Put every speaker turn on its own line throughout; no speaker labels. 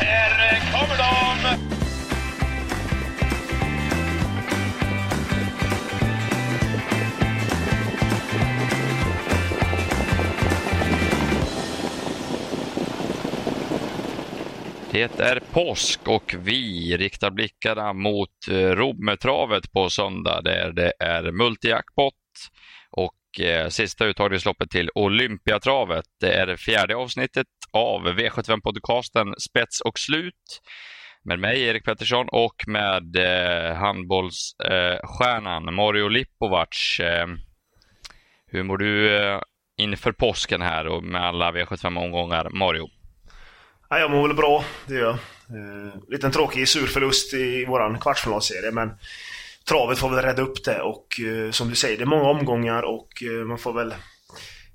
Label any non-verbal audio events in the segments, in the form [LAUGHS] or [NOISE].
Här kommer de!
Det är påsk och vi riktar blickarna mot eh, Rommetravet på söndag där det är multijackpot och eh, sista uttagningsloppet till Olympiatravet. Det är det fjärde avsnittet av V75-podcasten Spets och slut med mig Erik Pettersson och med eh, handbollsstjärnan eh, Mario Lipovac. Eh, hur mår du eh, inför påsken här och med alla V75-omgångar, Mario?
Ja, jag mår väl bra, det gör jag. Eh, liten tråkig sur förlust i vår kvartsfinalserie, men travet får väl rädda upp det och eh, som du säger, det är många omgångar och eh, man får väl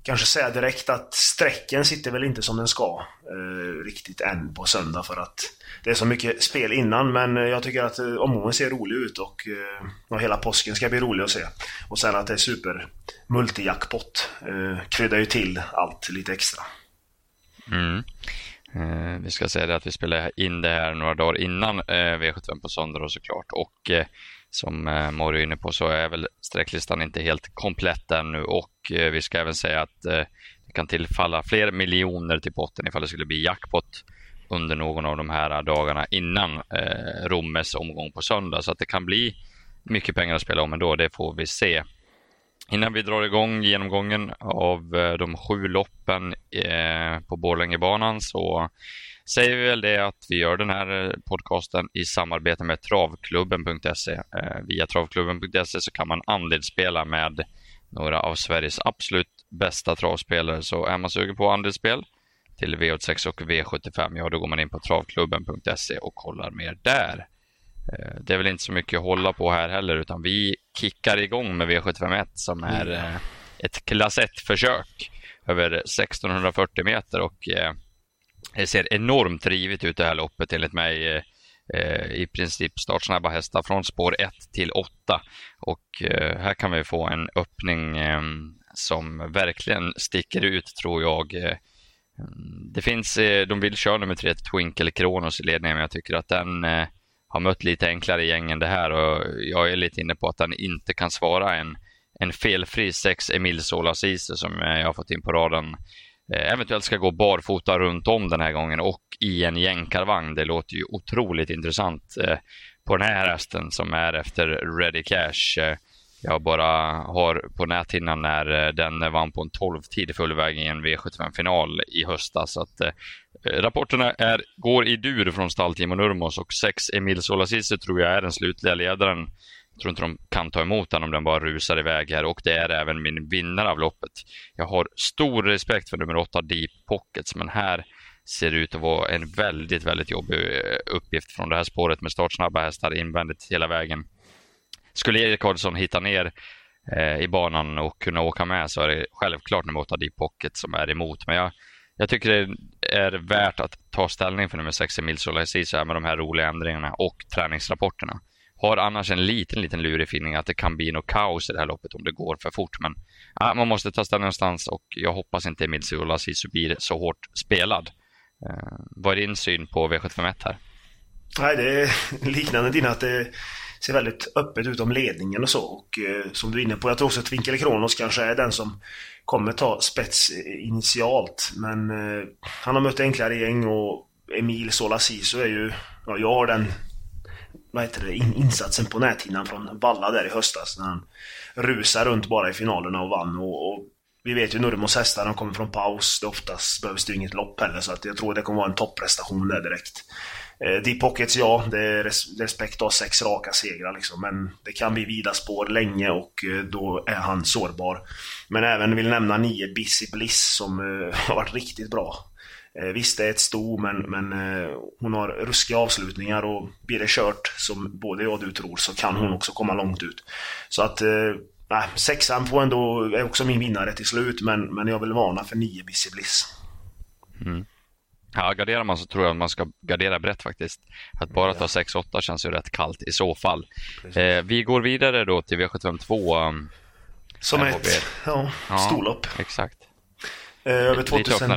kanske säga direkt att strecken sitter väl inte som den ska eh, riktigt än på söndag för att det är så mycket spel innan men eh, jag tycker att eh, omgången ser rolig ut och, eh, och hela påsken ska bli rolig att se. Och sen att det är super multijackpot eh, kryddar ju till allt lite extra.
Mm. Vi ska säga det att vi spelar in det här några dagar innan eh, V75 på söndag och såklart. Och eh, som eh, Mario är inne på så är väl sträcklistan inte helt komplett ännu och eh, vi ska även säga att eh, det kan tillfalla fler miljoner till potten ifall det skulle bli jackpot under någon av de här dagarna innan eh, Rommes omgång på söndag. Så att det kan bli mycket pengar att spela om ändå, det får vi se. Innan vi drar igång genomgången av eh, de sju loppen eh, på Borlängebanan så säger vi väl det att vi gör den här eh, podcasten i samarbete med travklubben.se. Via travklubben.se så kan man andelsspela med några av Sveriges absolut bästa travspelare. Så är man sugen på andelsspel till V86 och V75, ja då går man in på travklubben.se och kollar mer där. Eh, det är väl inte så mycket att hålla på här heller utan vi kickar igång med V751 som är ett klass 1-försök över 1640 meter och eh, det ser enormt rivigt ut det här loppet enligt mig. Eh, I princip startsnabba hästar från spår 1 till 8 och eh, här kan vi få en öppning eh, som verkligen sticker ut tror jag. Det finns, de vill köra nummer 3 Twinkle Kronos i ledningen men jag tycker att den har mött lite enklare gäng än det här och jag är lite inne på att den inte kan svara en, en felfri 6 Emil Solasise som jag har fått in på raden. Eh, eventuellt ska gå barfota runt om den här gången och i en jänkarvagn. Det låter ju otroligt intressant eh, på den här hästen som är efter Ready Cash. Eh, jag bara har på näthinnan när den vann på en 12-tid fullväg i en V75-final i höstas. Så att, Eh, rapporterna är, går i dur från stall Timo Nurmos och 6 Emil Solasisse tror jag är den slutliga ledaren. Jag tror inte de kan ta emot den om den bara rusar iväg här och det är även min vinnare av loppet. Jag har stor respekt för nummer 8 Deep Pockets men här ser det ut att vara en väldigt, väldigt jobbig eh, uppgift från det här spåret med startsnabba hästar invändigt hela vägen. Skulle Erik Karlsson hitta ner eh, i banan och kunna åka med så är det självklart nummer 8 Deep Pocket som är emot. Men jag, jag tycker det är värt att ta ställning för nummer 6 Emil Solaisisa med de här roliga ändringarna och träningsrapporterna. Har annars en liten, liten lurig feeling att det kan bli något kaos i det här loppet om det går för fort. Men ja, man måste ta ställning någonstans och jag hoppas inte Emil Sisu blir så hårt spelad. Eh, vad är din syn på V751 här?
Nej, det är [LAUGHS] liknande din att det ser väldigt öppet ut om ledningen och så. Och eh, som du är inne på, jag tror också att Twinkle Kronos kanske är den som kommer ta spets initialt. Men eh, han har mött enklare gäng och Emil Solasiso är ju... Ja, jag har den vad heter det, in, insatsen på näthinnan från Valla där i höstas när han rusade runt bara i finalerna och vann. Och, och vi vet ju Nurmos hästar, de kommer från paus. Det oftast behövs det inget lopp heller så att jag tror det kommer vara en topprestation där direkt. Eh, Deep Pockets, ja, det är res respekt av sex raka segrar liksom. Men det kan bli vida spår länge och eh, då är han sårbar. Men även vill nämna nio Busy Bliss som eh, [LAUGHS] har varit riktigt bra. Eh, visst, det är ett sto, men, men eh, hon har ruskiga avslutningar och blir det kört, som både jag och du tror, så kan hon också komma långt ut. Så att, eh, sexan får ändå, är också min vinnare till slut, men, men jag vill varna för nio Busy Bliss.
Mm. Ja, garderar man så tror jag att man ska gardera brett faktiskt. Att bara ta 6-8 känns ju rätt kallt i så fall. Eh, vi går vidare då till V752. Um,
Som ett ja, ja, storlopp.
Exakt.
Eh, över 2000,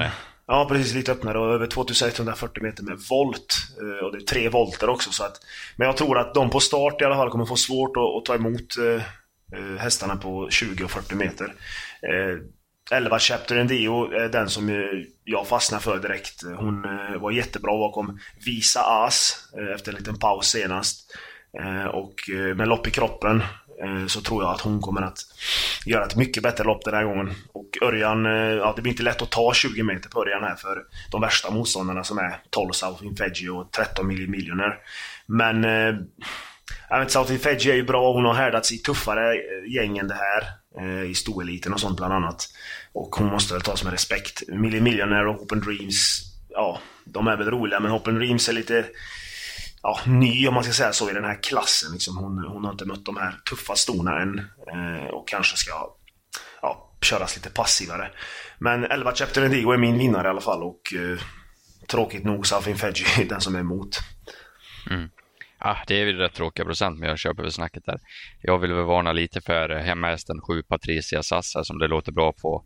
Ja, precis. Lite öppnare och över 2140 meter med volt. Eh, och det är tre volter också. Så att, men jag tror att de på start i alla fall kommer få svårt att, att ta emot eh, eh, hästarna på 20 och 40 meter. 11 Chapter Endio är den som jag fastnade för direkt. Hon var jättebra bakom Visa As efter en liten paus senast. Och med lopp i kroppen Eh, så tror jag att hon kommer att göra ett mycket bättre lopp den här gången. Och Örjan, eh, ja det blir inte lätt att ta 20 meter på Örjan här för de värsta motståndarna som är 12 South Infegi och 13 Millioner. Men eh, jag vet, South Infegi är ju bra, hon har härdats i tuffare eh, gäng än det här. I stoeliten och sånt bland annat. Och hon måste väl tas med respekt. Millie Millionaire och Open Dreams, ja, de är väl roliga men Open Dreams är lite ja, ny om man ska säga så i den här klassen. Liksom hon, hon har inte mött de här tuffa stona än eh, och kanske ska ja, köras lite passivare. Men 11 Chapter Indigo är min vinnare i alla fall och eh, tråkigt nog Safin Fedji den som är emot.
Mm. Ah, det är väl rätt tråkiga procent, men jag köper väl snacket där. Jag vill väl varna lite för eh, hemmahästen 7 Patricia Sassa som det låter bra på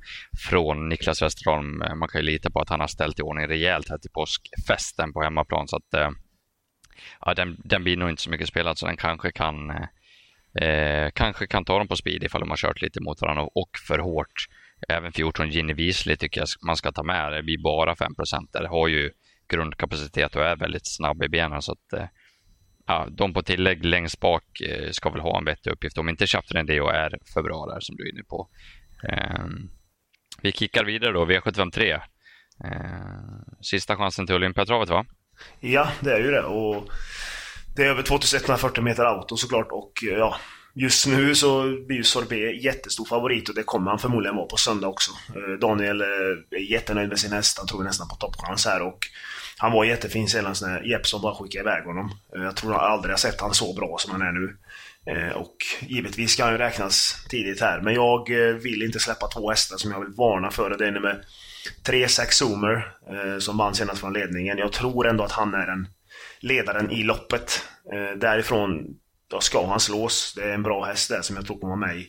från Niklas Westerholm. Eh, man kan ju lita på att han har ställt i ordning rejält här till påskfesten på hemmaplan. Så att, eh, ja, den, den blir nog inte så mycket spelad så den kanske kan eh, eh, kanske kan ta dem på speed ifall de har kört lite mot varandra och för hårt. Även 14 Ginny Weasley tycker jag man ska ta med. Det blir bara 5 där. Har ju grundkapacitet och är väldigt snabb i benen. Så att, eh, ja, de på tillägg längst bak eh, ska väl ha en vettig uppgift. Om inte Chapter det och är för bra där som du är inne på. Eh, vi kickar vidare då, V753. Eh, sista chansen till Olympiatravet va?
Ja, det är ju det. Och det är över 2140 meter auto såklart och eh, ja, just nu så blir ju Sorbet jättestor favorit och det kommer han förmodligen vara på söndag också. Eh, Daniel eh, är jättenöjd med sin häst, han tror nästan på toppchans här och han var jättefin senast när Jeppson bara skickade iväg honom. Jag tror jag aldrig jag sett han så bra som han är nu. Och givetvis ska han ju räknas tidigt här, men jag vill inte släppa två hästar som jag vill varna för. Det är nummer 3-6 Zoomer eh, som vann senast från ledningen. Jag tror ändå att han är den ledaren i loppet. Eh, därifrån då ska han slås. Det är en bra häst där som jag tror kommer vara med i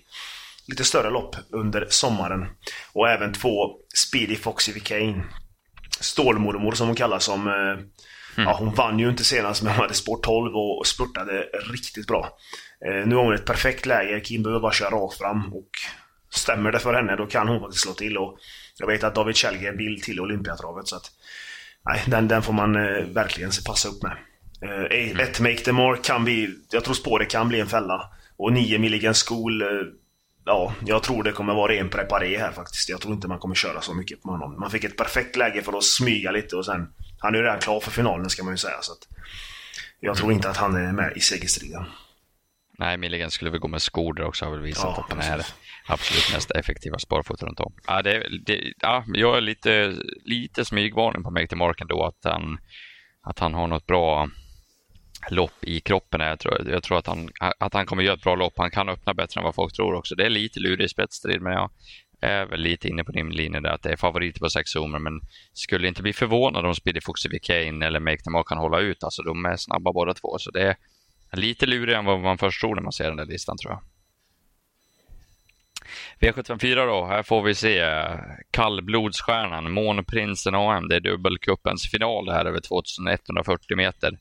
lite större lopp under sommaren. Och även två Speedy Foxy Kane. Stålmormor som hon kallas som... Eh, mm. Ja, hon vann ju inte senast men hon hade sport 12 och spurtade riktigt bra. Eh, nu har hon ett perfekt läge. Kim behöver bara köra rakt fram och stämmer det för henne då kan hon faktiskt slå till. Och jag vet att David Källgren vill till Olympiatravet så att nej, den, den får man eh, verkligen passa upp med. Eh, mm. Ett Make the Mark kan bli, jag tror spåret kan bli en fälla. Och 9 Milligan School, eh, ja, jag tror det kommer vara ren preparé här faktiskt. Jag tror inte man kommer köra så mycket på honom. Man fick ett perfekt läge för att smyga lite och sen, han är ju redan klar för finalen ska man ju säga. Så att, jag tror inte att han är med i segerstriden.
Nej, Milligan skulle väl gå med skor där också har väl visat ja, att han är absolut mest effektiva sparfot runt om. Ja, det, det, ja, jag är lite, lite smygvarning på Make Mark ändå att han, att han har något bra lopp i kroppen. Jag tror, jag tror att, han, att han kommer göra ett bra lopp. Han kan öppna bättre än vad folk tror också. Det är lite lurig spetsstrid, men jag är väl lite inne på din linje där att det är favoriter på sex zoomer, men skulle inte bli förvånad om Speedy Foxy Kane eller Make Mark kan hålla ut. Alltså, de är snabba båda två, så det är lite lurigare än vad man först tror när man ser den där listan tror jag. V754 då, här får vi se eh, kallblodsstjärnan, Månprinsen AM. Det är dubbelcupens final här över 2140 meter.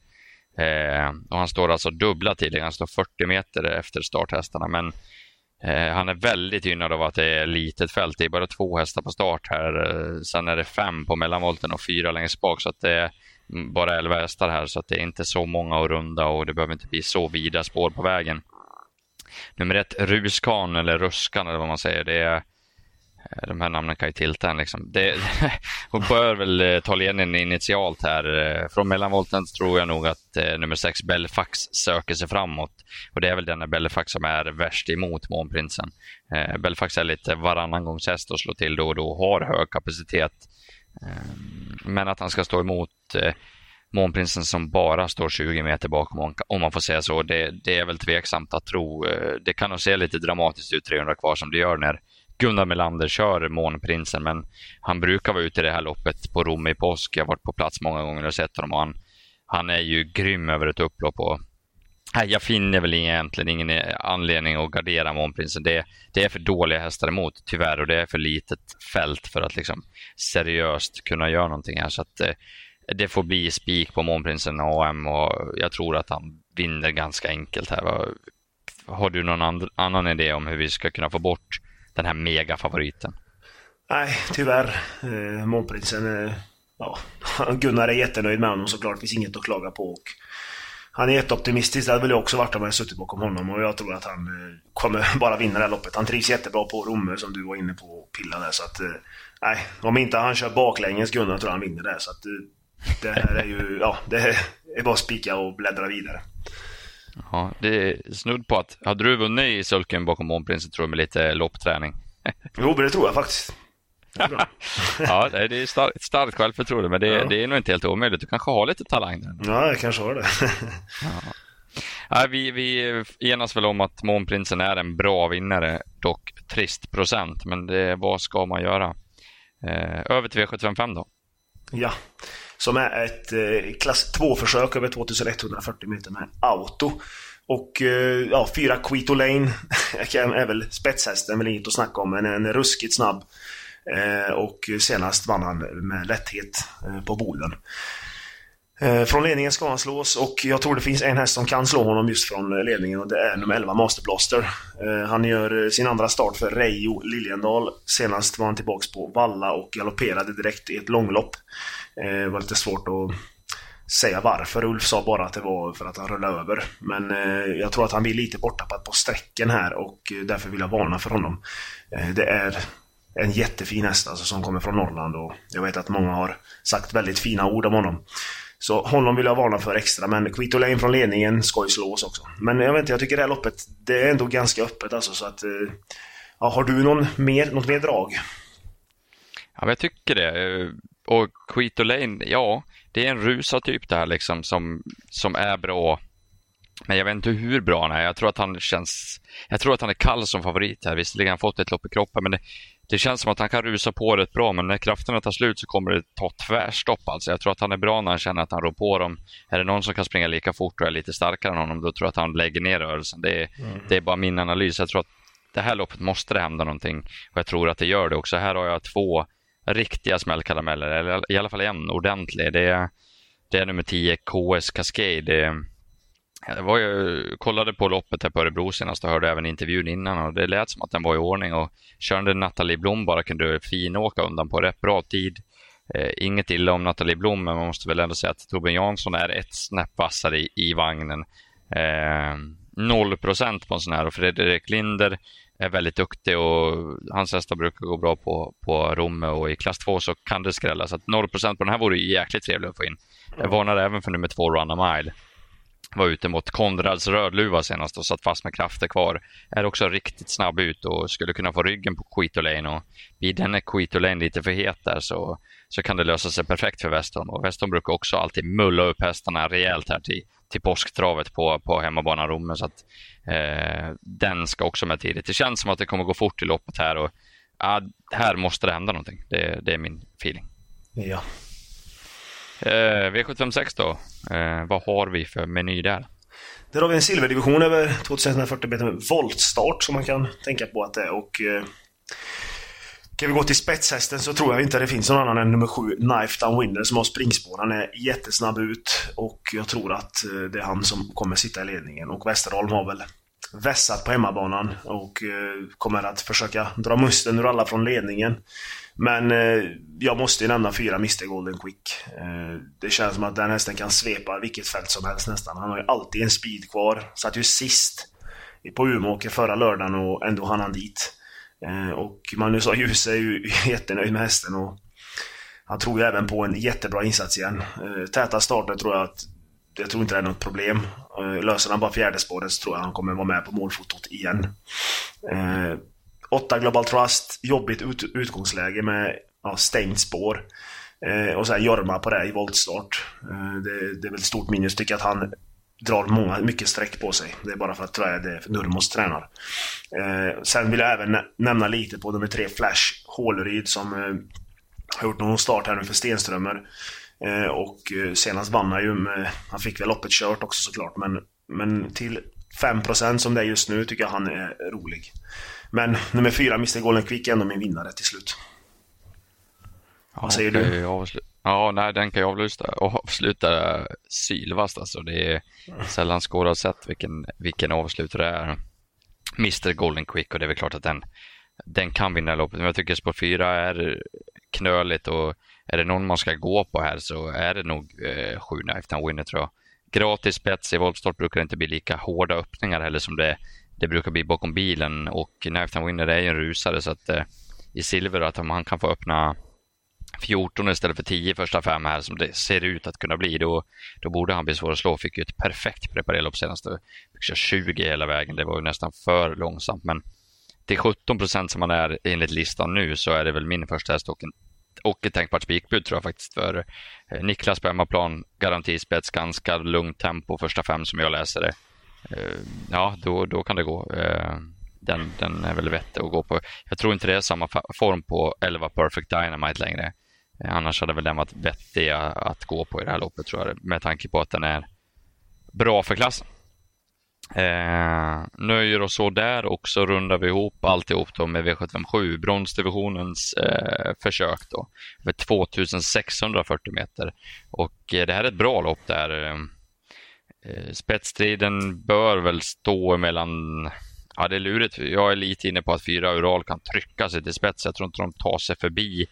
Eh, och han står alltså dubbla tidigare. han står 40 meter efter starthästarna. Men eh, han är väldigt gynnad av att det är litet fält. Det är bara två hästar på start här. Eh, sen är det fem på mellanvolten och fyra längst bak. Så att det är bara 11 hästar här, så att det är inte så många att runda och det behöver inte bli så vida spår på vägen. Nummer ett, Ruskan eller Ruskan eller vad man säger. Det är, eh, de här namnen kan ju tilta en. Liksom. Det, [LAUGHS] hon bör väl eh, ta ledningen initialt här. Eh, från mellanvolten tror jag nog att nummer sex, Belfax, söker sig framåt. Och det är väl denna Belfax som är värst emot Månprinsen. Belfax är lite varannan gångs häst och slår till då och då, har hög kapacitet. Ehm, men att han ska stå emot eh, Månprinsen som bara står 20 meter bakom, om man får säga så, det, det, är väl tveksamt att tro. Eh, det kan nog se lite dramatiskt ut 300 kvar som det gör när Gunnar Melander kör Månprinsen, men han brukar vara ute i det här loppet på Rom i påsk. Jag har varit på plats många gånger och sett honom och han, han är ju grym över ett upplopp och Nej, jag finner väl egentligen ingen anledning att gardera Månprinsen. Det, det är för dåliga hästar emot, tyvärr, och det är för litet fält för att liksom seriöst kunna göra någonting här. Så att, eh, det får bli spik på Månprinsen AM och jag tror att han vinner ganska enkelt här. Har du någon and annan idé om hur vi ska kunna få bort den här megafavoriten?
Nej, tyvärr. Eh, Månprinsen, eh, ja, [LAUGHS] Gunnar är jättenöjd med honom såklart. Det finns inget att klaga på. Och han är jätteoptimistisk. Det hade väl jag också varit om jag suttit bakom honom och jag tror att han eh, kommer [LAUGHS] bara vinna det här loppet. Han trivs jättebra på Romme som du var inne på pilla där så att... Eh, nej, om inte han kör baklänges Gunnar tror jag han vinner det så att... Eh, det här är ju... [LAUGHS] Ja, det är bara att spika och bläddra vidare.
Ja, det är snudd på att... Hade du vunnit i sulken bakom Månprinsen tror jag med lite loppträning? [LAUGHS]
jo, men det tror jag faktiskt. [LAUGHS]
ja, det är starkt, starkt självförtroende, men det, ja. det är nog inte helt omöjligt. Du kanske har lite talang där.
Ja, jag kanske har det. [LAUGHS]
ja. Ja, vi, vi enas väl om att Månprinsen är en bra vinnare, dock trist procent. Men det, vad ska man göra? Eh, över till V755 då.
Ja, som är ett eh, klass 2-försök över 2140 meter med auto. Och eh, ja, fyra Quito Lane [LAUGHS] är väl spetshästen, väl inget att snacka om, men en ruskigt snabb Eh, och senast vann han med lätthet eh, på Boden. Eh, från ledningen ska han slås och jag tror det finns en häst som kan slå honom just från ledningen och det är nummer 11 Masterblaster. Han gör sin andra start för Reijo Liljendal. Senast var han tillbaks på Valla och galopperade direkt i ett långlopp. Det var lite svårt att säga varför. Ulf sa bara att det var för att han rullade över. Men jag tror att han blir lite borttappad på sträcken här och därför vill jag varna för honom. Det är en jättefin häst alltså, som kommer från Norrland och jag vet att många har sagt väldigt fina ord om honom. Så honom vill jag varna för extra, men Quito Lane från ledningen ska ju slås också. Men jag vet inte, jag tycker det här loppet, det är ändå ganska öppet alltså så att... Eh, ja, har du någon mer, något mer drag?
Ja, men jag tycker det. Eh, och Quito Lane, ja, det är en rusa typ det här liksom som, som är bra. Men jag vet inte hur bra han är. Jag tror att han känns... Jag tror att han är kall som favorit här. Visserligen har han fått ett lopp i kroppen, men det, det känns som att han kan rusa på rätt bra, men när krafterna tar slut så kommer det ta tvärstopp. Alltså. Jag tror att han är bra när han känner att han rår på dem. Är det någon som kan springa lika fort och är lite starkare än honom, då tror jag att han lägger ner rörelsen. Det är, mm. det är bara min analys. Jag tror att det här loppet måste det hända någonting och jag tror att det gör det också. Här har jag två riktiga smällkarameller, eller i alla fall en ordentlig. Det är, det är nummer 10, KS Cascade. Jag var ju, kollade på loppet här på Örebro senast och hörde även intervjun innan och det lät som att den var i ordning och körde Nathalie Blom bara kunde finåka undan på rätt bra tid. Eh, inget illa om Nathalie Blom, men man måste väl ändå säga att Torbjörn Jansson är ett snäpp vassare i, i vagnen. Eh, 0 procent på en sån här och Fredrik Linder är väldigt duktig och hans hästar brukar gå bra på, på Romme och i klass 2 så kan det skrälla. Så att 0 procent på den här vore jäkligt trevligt att få in. Jag varnar även för nummer två, Run a Mile var ute mot Konrads Rödluva senast och satt fast med krafter kvar. Är också riktigt snabb ut och skulle kunna få ryggen på Quito Lane och blir denne Quito Lane lite för het där så, så kan det lösa sig perfekt för Westholm. Och Westholm brukar också alltid mulla upp hästarna rejält här till, till påsktravet på, på hemmabanan Romme så att eh, den ska också med tidigt. Det känns som att det kommer gå fort i loppet här och ja, här måste det hända någonting. Det, det är min feeling.
Ja,
Eh, V756 då, eh, vad har vi för meny där?
Där har vi en silverdivision över 2140 meter med voltstart som man kan tänka på att det är. Och, eh, kan vi gå till spetshästen så tror jag inte det finns någon annan än nummer 7, Knife Down Winner, som har springspår. Han är jättesnabb ut och jag tror att eh, det är han som kommer sitta i ledningen. Och Westerholm har väl vässat på hemmabanan och eh, kommer att försöka dra musten ur alla från ledningen. Men eh, jag måste ju nämna fyra Mr Golden Quick. Eh, det känns som att den hästen kan svepa vilket fält som helst nästan. Han har ju alltid en speed kvar. Satt ju sist på Umeåker förra lördagen och ändå hann han dit. Eh, och Magnus A. Djuse är ju [LAUGHS] jättenöjd med hästen och han tror ju även på en jättebra insats igen. Eh, täta starter tror jag att jag tror inte det är något problem. Eh, löser han bara fjärde spåret så tror jag han kommer vara med på målfotot igen. Eh, 8 Global Trust, jobbigt ut, utgångsläge med ja, stängt spår. Eh, och så här Jorma på det i voltstart. Eh, det, det, är väl ett stort minus. Tycker att han drar många, mycket streck på sig. Det är bara för att tror jag, det är Nurmos tränar. Eh, sen vill jag även nämna lite på nummer 3 Flash Håleryd som eh, har gjort någon start här nu för Stenströmer. Eh, och eh, senast vann han ju med, han fick väl loppet kört också såklart, men Men till 5% som det är just nu tycker jag han är rolig. Men nummer fyra, Mr Golden Quick, är ändå min vinnare till slut. Vad säger du?
Ja, nej, den kan jag avsluta, avsluta sylvast. Alltså. Det är sällan skådat sett vilken, vilken avslutare det är. Mr Golden Quick och det är väl klart att den, den kan vinna loppet. Men jag tycker spår 4 är knöligt och är det någon man ska gå på här så är det nog eh, 7 Knife Winner tror jag. Gratis spets i voltstart brukar det inte bli lika hårda öppningar heller som det, det brukar bli bakom bilen och Knifetime Winner är ju en rusare så att eh, i silver att om han kan få öppna 14 istället för 10 första fem här som det ser ut att kunna bli, då, då borde han bli svår att slå. Fick ju ett perfekt preparerlopp senast. Fick köra 20 hela vägen. Det var ju nästan för långsamt. Men till 17 procent som han är enligt listan nu så är det väl min första häst och, en, och ett tänkbart spikbud tror jag faktiskt för eh, Niklas på hemmaplan. Garantispets, ganska lugnt tempo första fem som jag läser det. Eh, ja, då, då kan det gå. Eh, den, den är väl vettig att gå på. Jag tror inte det är samma form på 11 Perfect Dynamite längre. Annars hade väl den varit vettig att gå på i det här loppet tror jag, med tanke på att den är bra för klassen. Eh, nöjer oss så där och så rundar vi ihop alltihop då med V757, bronsdivisionens eh, försök då, med 2640 meter. Och eh, det här är ett bra lopp där. Eh, eh, spetsstriden bör väl stå mellan Ja, det är lurigt. Jag är lite inne på att fyra Ural kan trycka sig till spets. Jag tror inte de tar sig förbi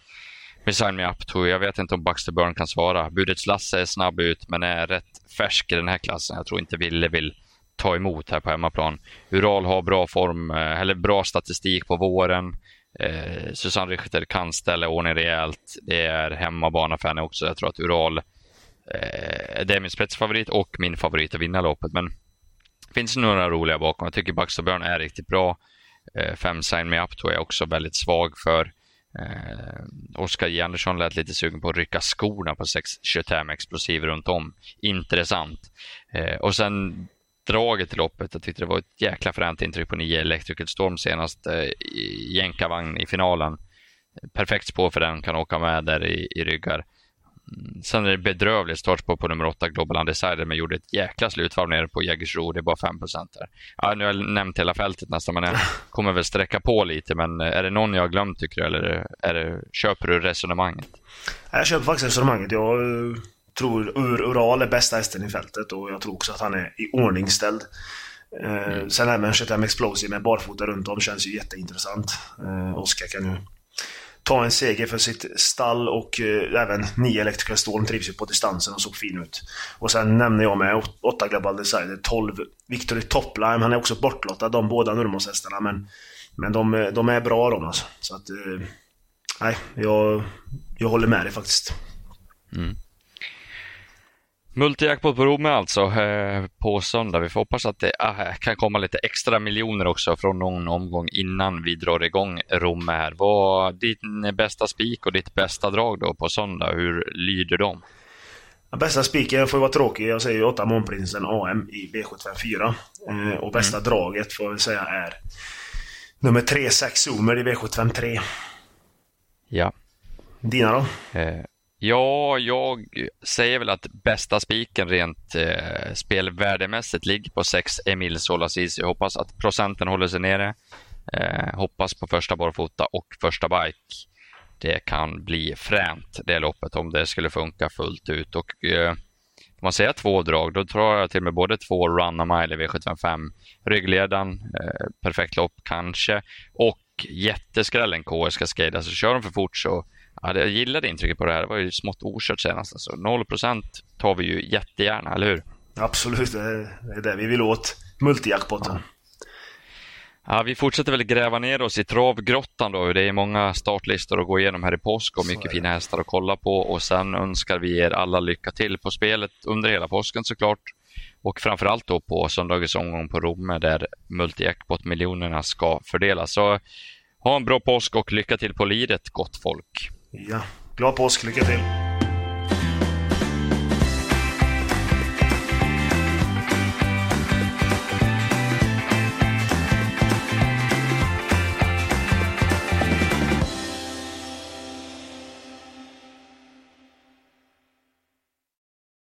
med Sign Me Up. Jag vet inte om Baxter Burn kan svara. Budets Lasse är snabb ut men är rätt färsk i den här klassen. Jag tror inte Ville vill ta emot här på hemmaplan. Ural har bra form, eh, eller bra statistik på våren. Eh, Susanne Richter kan ställa ordning rejält. Det är hemmabana för henne också. Jag tror att Ural eh, det är min spetsfavorit och min favorit att vinna loppet. Men det finns några roliga bakom. Jag tycker Baxter Björn är riktigt bra. Eh, fem Sign Me Up tror jag också väldigt svag för. Eh, Oskar J Andersson lät lite sugen på att rycka skorna på 625 explosiv runt om. Intressant. Eh, och sen draget i loppet. Jag tyckte det var ett jäkla fränt intryck på 9 Electrical Storm senast eh, i jänkarvagn i finalen. Perfekt spår för den, kan åka med där i, i ryggar. Mm, sen är det bedrövligt startspår på nummer 8 Global Undecided men gjorde ett jäkla slutvarv nere på Jägersro. Det är bara 5 där. Ja, nu har jag nämnt hela fältet nästan men jag [LAUGHS] kommer väl sträcka på lite. Men är det någon jag har glömt tycker du eller är det, köper du resonemanget?
Jag köper faktiskt resonemanget. Jag uh, tror Ur Ural är bästa hästen i fältet och jag tror också att han är i ordningställd. Uh, mm. Sen med 25 Explosive med barfota runt om känns ju jätteintressant. Uh, Oskar kan ju ta en seger för sitt stall och eh, även 9 Electrical Storm trivs ju på distansen och såg fin ut. Och sen nämner jag med 8 Global Decider, 12 Victory Topline, han är också bortlottad de båda Nurmos-hästarna men, men de, de är bra de alltså. Så att, eh, nej, jag, jag håller med dig faktiskt. Mm.
Multijackpot på Romme alltså eh, på söndag. Vi får hoppas att det ah, kan komma lite extra miljoner också från någon omgång innan vi drar igång Romme här. Vad din bästa spik och ditt bästa drag då på söndag? Hur lyder de?
Bästa spiken får vara tråkig. Jag säger 8 Månprinsen AM i V754. Eh, och bästa mm. draget får jag säga är nummer 3 6 Zoomer i V753.
Ja.
Dina då?
Eh, Ja, jag säger väl att bästa spiken rent eh, spelvärdemässigt ligger på 6 Emil Solasis. Jag hoppas att procenten håller sig nere. Eh, hoppas på första barfota och första bike. Det kan bli fränt det loppet om det skulle funka fullt ut. Och eh, om man säger två drag, då tror jag till och med både två Run a Mile i V75. Ryggledaren, eh, perfekt lopp kanske. Och jätteskrällen KS Cascade. Alltså kör de för fort så Ja, jag gillade intrycket på det här. Det var ju smått okört senast. Alltså, 0% tar vi ju jättegärna, eller hur?
Absolut, det är det vi vill åt. Multijackpotten. Ja.
Ja, vi fortsätter väl gräva ner oss i travgrottan då. Det är många startlistor att gå igenom här i påsk och mycket fina hästar att kolla på. Och sen önskar vi er alla lycka till på spelet under hela påsken såklart. Och framförallt då på söndagens omgång på Romme där multijackpot-miljonerna ska fördelas. Så ha en bra påsk och lycka till på liret, gott folk.
Ja, glad påsk. Lycka till!